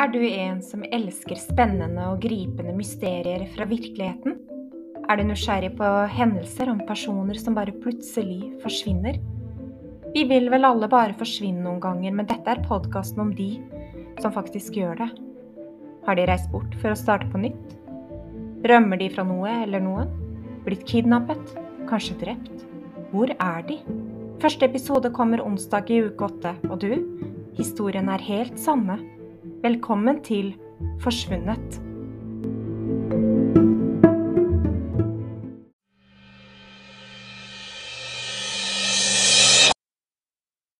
Er du en som elsker spennende og gripende mysterier fra virkeligheten? Er du nysgjerrig på hendelser om personer som bare plutselig forsvinner? Vi vil vel alle bare forsvinne noen ganger, men dette er podkasten om de som faktisk gjør det. Har de reist bort for å starte på nytt? Rømmer de fra noe eller noen? Blitt kidnappet? Kanskje drept? Hvor er de? Første episode kommer onsdag i uke åtte, og du, historien er helt sanne. Velkommen til Forsvunnet.